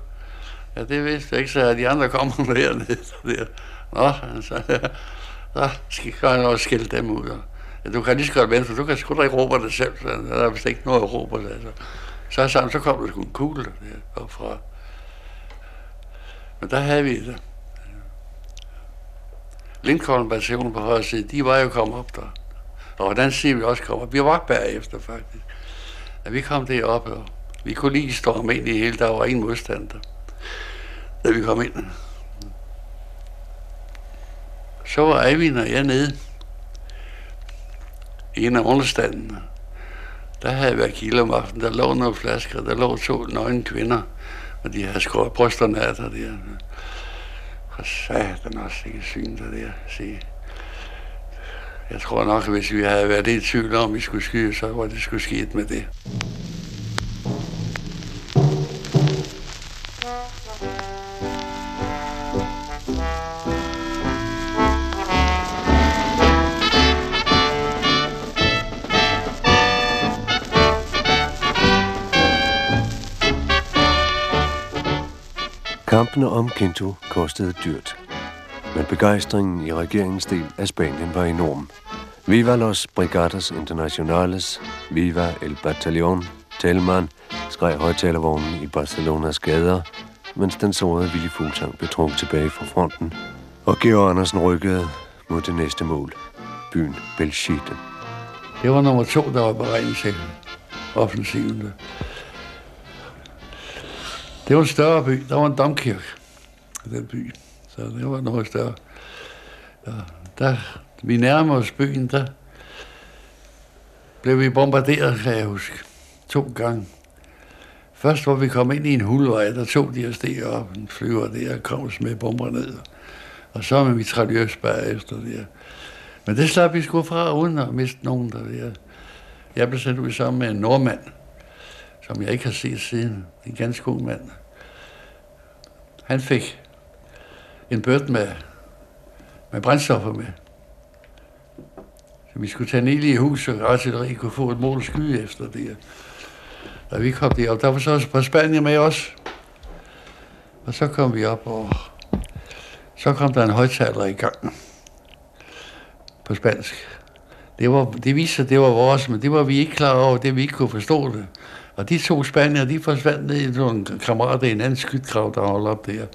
Ja, det vidste jeg ikke, så de andre kommer dernede. Der. Nå, så, så skal jeg også skille dem ud. Og du kan lige så godt vente, for du kan sgu da ikke råbe dig selv. Så der er vist ikke noget at råbe dig. Altså. Så, så, så kom der sgu en kugle der fra. Men der havde vi det. Lincoln bationen på højre side, de var jo kommet op der. Og hvordan siger vi også kommer? Vi var bagefter faktisk. Da vi kom derop, og vi kunne lige stå om ind i hele, der var ingen modstander. Da vi kom ind. Så var Eivind og jeg nede en af understandene. Der havde været kilde om aftenen, der lå nogle flasker, der lå to nøgne kvinder, og de havde skåret brysterne af der. der. For satan også ikke syn der der, sige. Jeg tror nok, at hvis vi havde været i tvivl om, at vi skulle skyde, så var det skulle sket med det. Kampene om Quinto kostede dyrt. Men begejstringen i regeringens del af Spanien var enorm. Viva los Brigadas Internacionales, Viva el Batallón, Telman, skreg højtalervognen i Barcelonas gader, mens den sårede Willy Fuglsang blev trukket tilbage fra fronten, og Georg Andersen rykkede mod det næste mål, byen Belchite. Det var nummer to, der var beregnet til offensiven. Det var en større by. Der var en domkirke i den by. Så det var noget større. Ja, der, vi nærmer os byen, der blev vi bombarderet, kan jeg huske. To gange. Først hvor vi kom ind i en hulvej, der tog de os op, en flyver der, og kom med bomber ned. Og så med mitraljøs bagefter der. Men det slap vi sgu fra, uden at miste nogen der der. Jeg blev sendt ud sammen med en nordmand, som jeg ikke har set siden. En ganske god mand. Han fik en bøtte med, med brændstoffer med. Så vi skulle tage ned i huset, og artilleri kunne få et mål at skyde efter det. Da vi kom derop, der var så også på Spanien med os. Og så kom vi op, og så kom der en højtaler i gang på spansk. Det, var, det viste sig, det var vores, men det var vi ikke klar over, det vi ikke kunne forstå det. Og de to spanier, de forsvandt ned i nogle kammerater i en anden skytgrav, der holdt op der.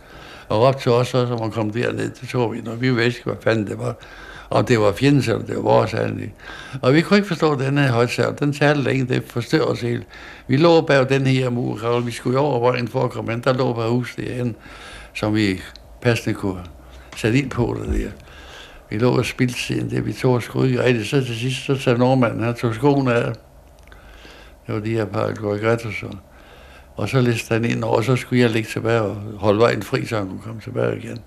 Og op til os, så man kom derned, det så vi, når vi vidste, hvad fanden det var. Og det var fjendens, eller det var vores handling. Og vi kunne ikke forstå den her højtsal. Den talte længe, det forstør os helt. Vi lå bag den her mur, vi skulle over vejen for at komme ind. Der lå bare hus derhen, som vi passende kunne sætte ind på det der. Vi lå og spildte siden det, vi tog og skulle ikke rigtigt. Så til sidst, så sagde nordmanden, han tog skoene af. Det var de her par Gorgrettos. Og, og så læste han ind over, og så skulle jeg ligge tilbage og holde vejen fri, så han kunne komme tilbage igen.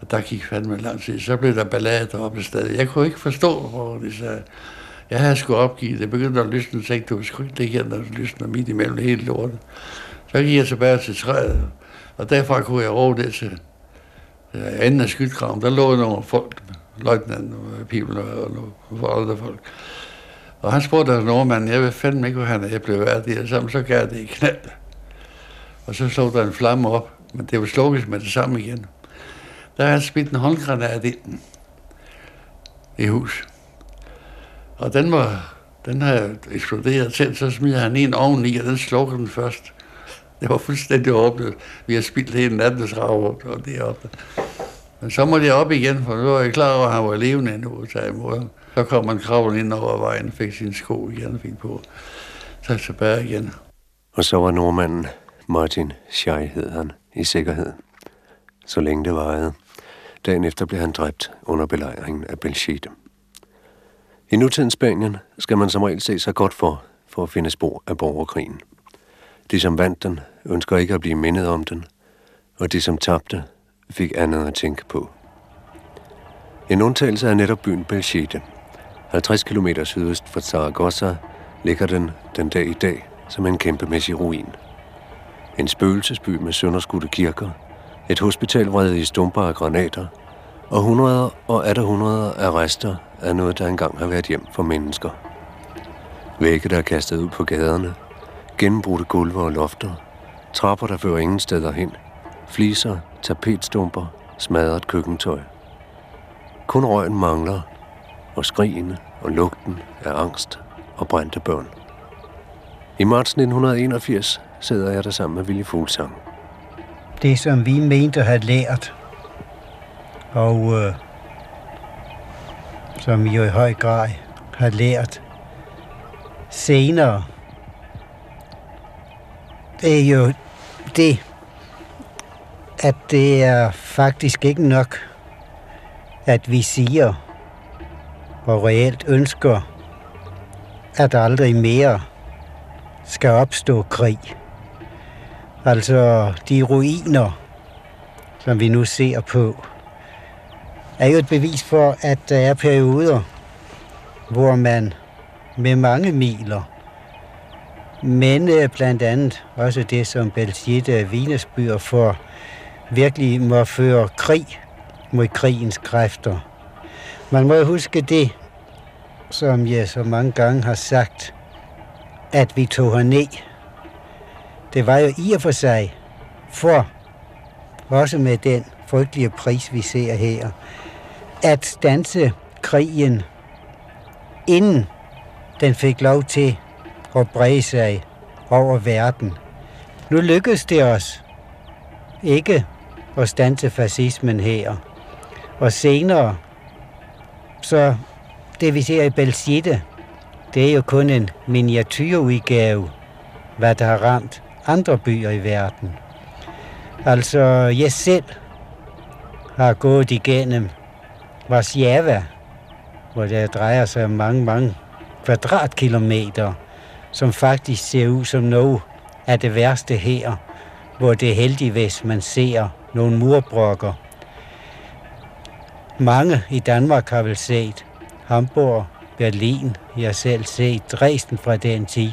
Og der gik fandme lang tid. Så blev der ballade deroppe stadig. Jeg kunne ikke forstå, hvor de sagde, jeg havde sgu opgivet. Det begyndte at lysne, så du skulle ikke ligge her, når det lysner midt imellem hele lortet. Så gik jeg tilbage til træet, og derfra kunne jeg råbe det til anden af skytgraven. Der lå nogle folk, løjtnant og og nogle folk. Og han spurgte altså nordmanden, jeg ved fandme ikke, hvor han er. Jeg blev værdig, og sammen, så gav det i knald. Og så slog der en flamme op, men det var slukket med det samme igen. Der har han smidt en håndgranat ind i hus. Og den var, den har eksploderet til, så smider han en oveni, og den slukker den først. Det var fuldstændig åbnet. Vi har spildt hele nattens rav og deroppe. Men så måtte jeg op igen, for nu var jeg klar over, at han var levende endnu, så imod. Så kom han kravlen ind over vejen, fik sin sko igen, fik på. Så tilbage igen. Og så var nordmanden, Martin Schei hed han, i sikkerhed. Så længe det varede. Dagen efter blev han dræbt under belejringen af Belchite. I nutidens Spanien skal man som regel se sig godt for, for at finde spor af borgerkrigen. De, som vandt den, ønsker ikke at blive mindet om den, og de, som tabte, fik andet at tænke på. En undtagelse er netop byen Belchite. 50 km sydøst for Zaragoza ligger den den dag i dag som en kæmpemæssig ruin. En spøgelsesby med sønderskudte kirker, et hospital vredet i stumper af granater, og hundreder og atter hundreder af rester af noget, der engang har været hjem for mennesker. Vægge, der er kastet ud på gaderne, gennembrudte gulve og lofter, trapper, der fører ingen steder hen, fliser, tapetstumper, smadret køkkentøj. Kun røgen mangler, og skrigene og lugten af angst og brændte børn. I marts 1981 sidder jeg der sammen med Ville Fuglsang. Det, som vi mente at have lært, og øh, som vi jo i høj grad har lært senere, det er jo det, at det er faktisk ikke nok, at vi siger og reelt ønsker, at der aldrig mere skal opstå krig. Altså de ruiner, som vi nu ser på, er jo et bevis for, at der er perioder, hvor man med mange miler, men øh, blandt andet også det, som Belgitte Vinesbyer for virkelig må føre krig mod krigens kræfter. Man må huske det, som jeg så mange gange har sagt, at vi tog herned. Det var jo i og for sig, for også med den frygtelige pris, vi ser her, at stanse krigen, inden den fik lov til at brede sig over verden. Nu lykkedes det os ikke at stanse fascismen her. Og senere, så det vi ser i Belsitte, det er jo kun en miniatyrudgave, hvad der har ramt andre byer i verden. Altså, jeg selv har gået igennem Warszawa, hvor det drejer sig om mange, mange kvadratkilometer, som faktisk ser ud som noget af det værste her, hvor det er heldigvis, man ser nogle murbrokker. Mange i Danmark har vel set Hamburg, Berlin, jeg har selv set Dresden fra den tid.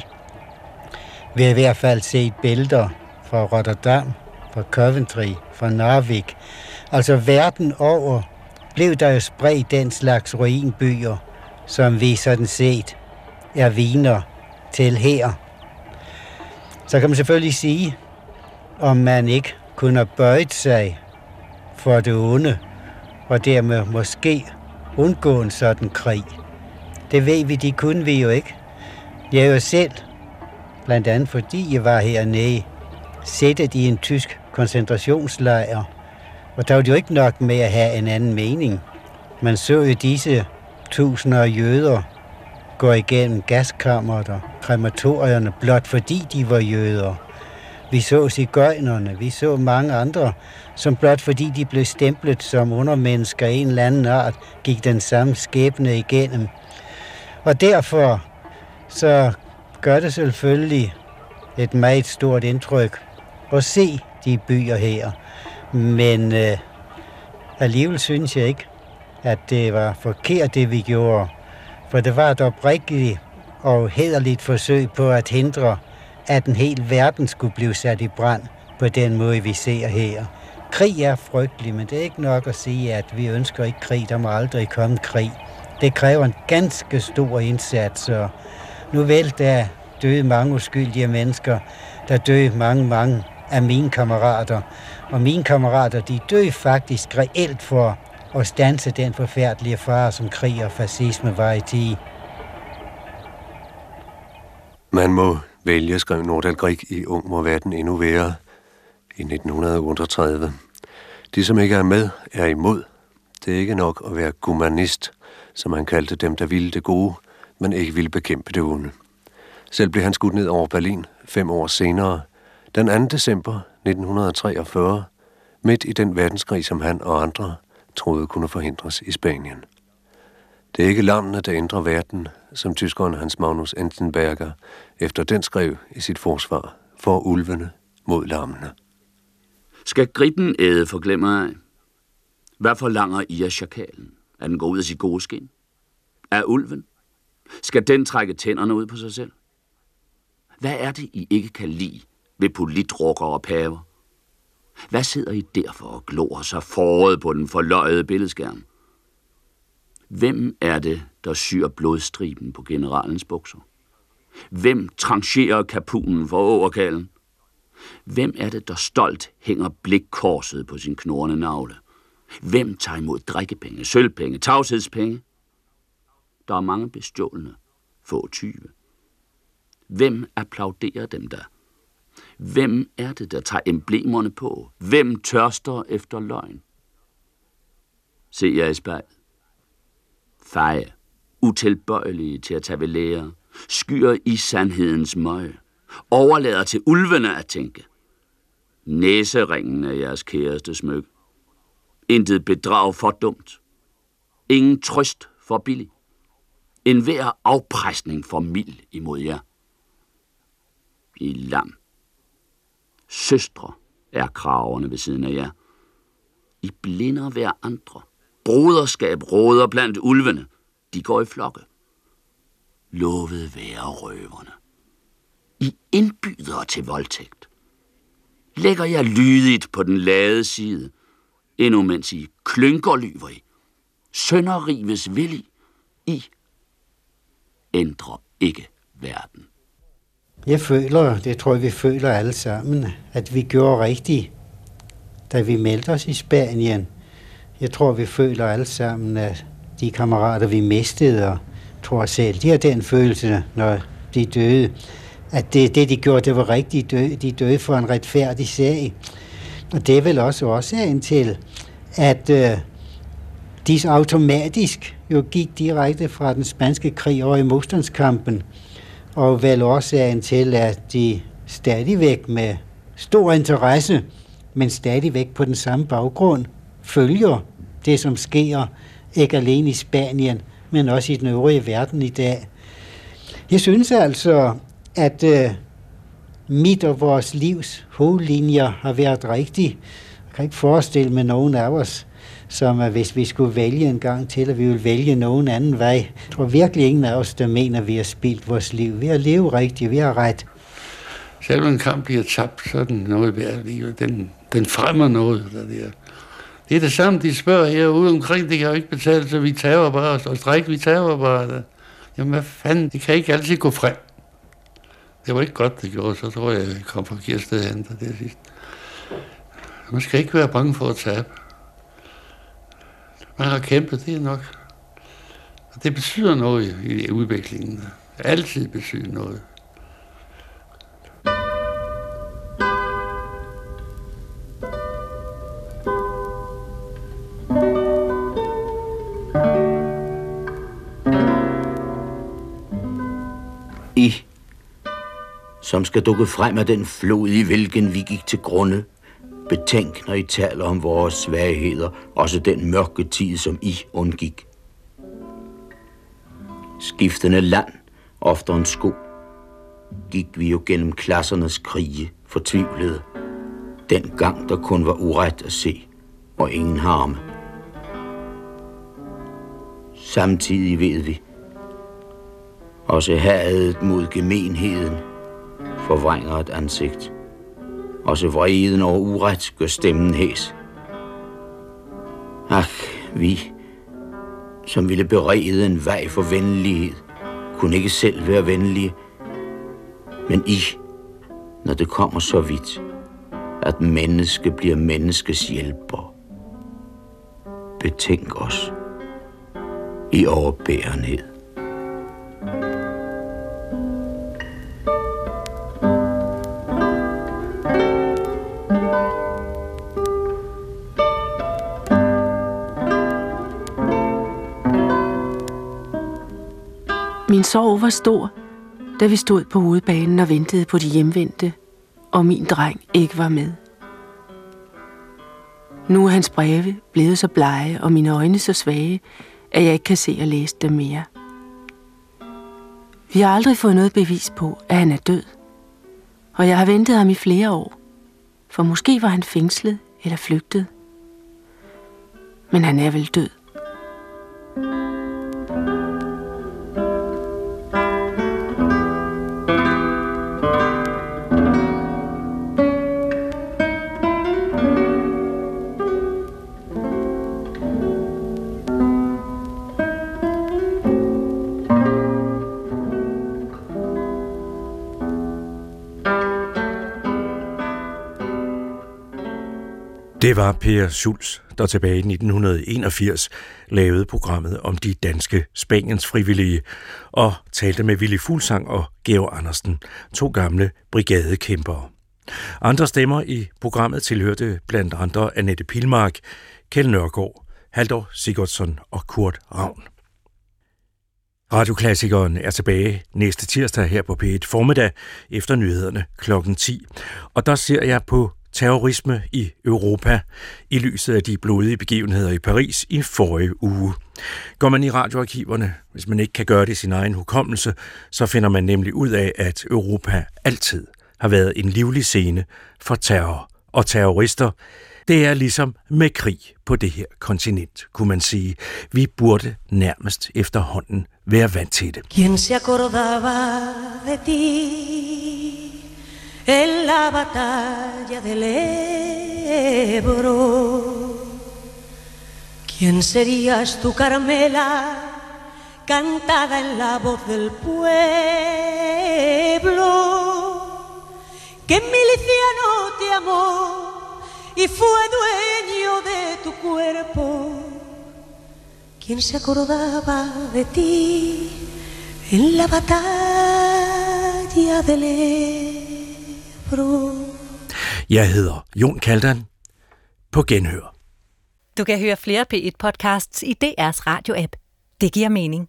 Vi har i hvert fald set billeder fra Rotterdam, fra Coventry, fra Narvik. Altså verden over blev der jo spredt den slags ruinbyer, som vi sådan set er viner til her. Så kan man selvfølgelig sige, om man ikke kunne have bøjet sig for det onde, og dermed måske undgå en sådan krig. Det ved vi, de kunne vi jo ikke. Jeg er jo selv, blandt andet fordi jeg var hernede, sættet i en tysk koncentrationslejr. Og der var det jo ikke nok med at have en anden mening. Man så jo disse tusinder af jøder gå igennem gaskammeret og krematorierne, blot fordi de var jøder. Vi så cigøjnerne, vi så mange andre, som blot fordi de blev stemplet som undermennesker af en eller anden art, gik den samme skæbne igennem. Og derfor så gør det selvfølgelig et meget stort indtryk at se de byer her. Men øh, alligevel synes jeg ikke, at det var forkert, det vi gjorde. For det var et oprigtigt og hederligt forsøg på at hindre, at en hel verden skulle blive sat i brand på den måde, vi ser her. Krig er frygtelig, men det er ikke nok at sige, at vi ønsker ikke krig. Der må aldrig komme krig. Det kræver en ganske stor indsats, og nu vel, der døde mange uskyldige mennesker. Der døde mange, mange af mine kammerater. Og mine kammerater, de døde faktisk reelt for at stanse den forfærdelige fare, som krig og fascisme var i tid. Man må vælge, skrev Nordal Grieg i Ung må verden endnu være i 1938. De, som ikke er med, er imod. Det er ikke nok at være humanist, som han kaldte dem, der ville det gode, men ikke ville bekæmpe det onde. Selv blev han skudt ned over Berlin fem år senere, den 2. december 1943, midt i den verdenskrig, som han og andre troede kunne forhindres i Spanien. Det er ikke landene, der ændrer verden, som tyskeren Hans Magnus Entenberger efter den skrev i sit forsvar for ulvene mod lammene. Skal gribben æde for glemmer ej? Hvad forlanger I af chakalen? At den går ud af sit gode skin? Er ulven? Skal den trække tænderne ud på sig selv? Hvad er det, I ikke kan lide ved politrukker og paver? Hvad sidder I derfor og glor så foråret på den forløjede billedskærm? Hvem er det, der syr blodstriben på generalens bukser? Hvem trancherer kapunen for overkallen? Hvem er det, der stolt hænger blikkorset på sin knorrende navle? Hvem tager imod drikkepenge, sølvpenge, tavshedspenge? Der er mange bestjålne, få tyve. Hvem applauderer dem der? Hvem er det, der tager emblemerne på? Hvem tørster efter løgn? Se jer i spejl. Feje, utilbøjelige til at tage ved lære, skyer i sandhedens møg, overlader til ulvene at tænke. Næseringen er jeres kæreste smyk. Intet bedrag for dumt. Ingen trøst for billig. En hver afpresning for mild imod jer. I lam. Søstre er kraverne ved siden af jer. I blinder hver andre. Broderskab råder blandt ulvene. De går i flokke lovede være røverne. I indbyder til voldtægt. Lægger jeg lydigt på den lade side, endnu mens I klynker lyver I. Sønderrives vil I. I ændrer ikke verden. Jeg føler, det tror jeg, vi føler alle sammen, at vi gjorde rigtigt, da vi meldte os i Spanien. Jeg tror, vi føler alle sammen, at de kammerater, vi mistede, og tror selv, de har den følelse, når de døde, at det, det de gjorde, det var rigtigt. De de døde for en retfærdig sag. Og det er vel også årsagen til, at øh, de automatisk jo gik direkte fra den spanske krig over i modstandskampen, og vel årsagen til, at de stadigvæk med stor interesse, men stadigvæk på den samme baggrund, følger det, som sker, ikke alene i Spanien, men også i den øvrige verden i dag. Jeg synes altså, at øh, mit og vores livs hovedlinjer har været rigtige. Jeg kan ikke forestille mig nogen af os, som at hvis vi skulle vælge en gang til, at vi vil vælge nogen anden vej. Jeg tror virkelig ingen af os, der mener, at vi har spildt vores liv. Vi har levet rigtigt, vi har ret. Selvom en kamp bliver tabt, så er den noget værd alligevel. Den, den fremmer noget. Der der. Det er det samme, de spørger herude omkring. Det kan jo ikke betale, så vi tager bare og stræk, vi tager bare. det. Jamen hvad fanden, det kan ikke altid gå frem. Det var ikke godt, det gjorde, så tror jeg, jeg kom fra forkert sted hen til det sidst. Man skal ikke være bange for at tabe. Man har kæmpet, det er nok. Og det betyder noget i udviklingen. Altid betyder noget. I, som skal dukke frem af den flod, i hvilken vi gik til grunde, Betænk, når I taler om vores svagheder, også den mørke tid, som I undgik. Skiftende land, ofte en sko, gik vi jo gennem klassernes krige, fortvivlede. Den gang, der kun var uret at se, og ingen harme. Samtidig ved vi, også hadet mod gemenheden forvrænger et ansigt. Også vreden over uret gør stemmen hæs. Ach, vi, som ville berede en vej for venlighed, kunne ikke selv være venlige. Men I, når det kommer så vidt, at menneske bliver menneskes hjælper. Betænk os i overbærenhed. Sorg var stor, da vi stod på hovedbanen og ventede på de hjemvendte, og min dreng ikke var med. Nu er hans breve blevet så blege, og mine øjne så svage, at jeg ikke kan se og læse dem mere. Vi har aldrig fået noget bevis på, at han er død. Og jeg har ventet ham i flere år, for måske var han fængslet eller flygtet. Men han er vel død. Det var Per Schulz, der tilbage i 1981 lavede programmet om de danske Spaniens frivillige og talte med Willy Fuglsang og Georg Andersen, to gamle brigadekæmpere. Andre stemmer i programmet tilhørte blandt andre Annette Pilmark, Kjell Nørgaard, Haldor Sigurdsson og Kurt Ravn. Radioklassikeren er tilbage næste tirsdag her på P1 formiddag efter nyhederne kl. 10. Og der ser jeg på terrorisme i Europa i lyset af de blodige begivenheder i Paris i forrige uge. Går man i radioarkiverne, hvis man ikke kan gøre det i sin egen hukommelse, så finder man nemlig ud af, at Europa altid har været en livlig scene for terror og terrorister. Det er ligesom med krig på det her kontinent, kunne man sige. Vi burde nærmest efterhånden være vant til det. Quien se acordaba de ti en la batalla del Ebro? ¿Quién serías tu Carmela, cantada en la voz del pueblo? ¿Qué miliciano te amó y fue dueño de tu cuerpo? ¿Quién se acordaba de ti en la batalla del Ebro? Jeg hedder Jon Kaldan. På genhør. Du kan høre flere P1-podcasts i DR's radio-app. Det giver mening.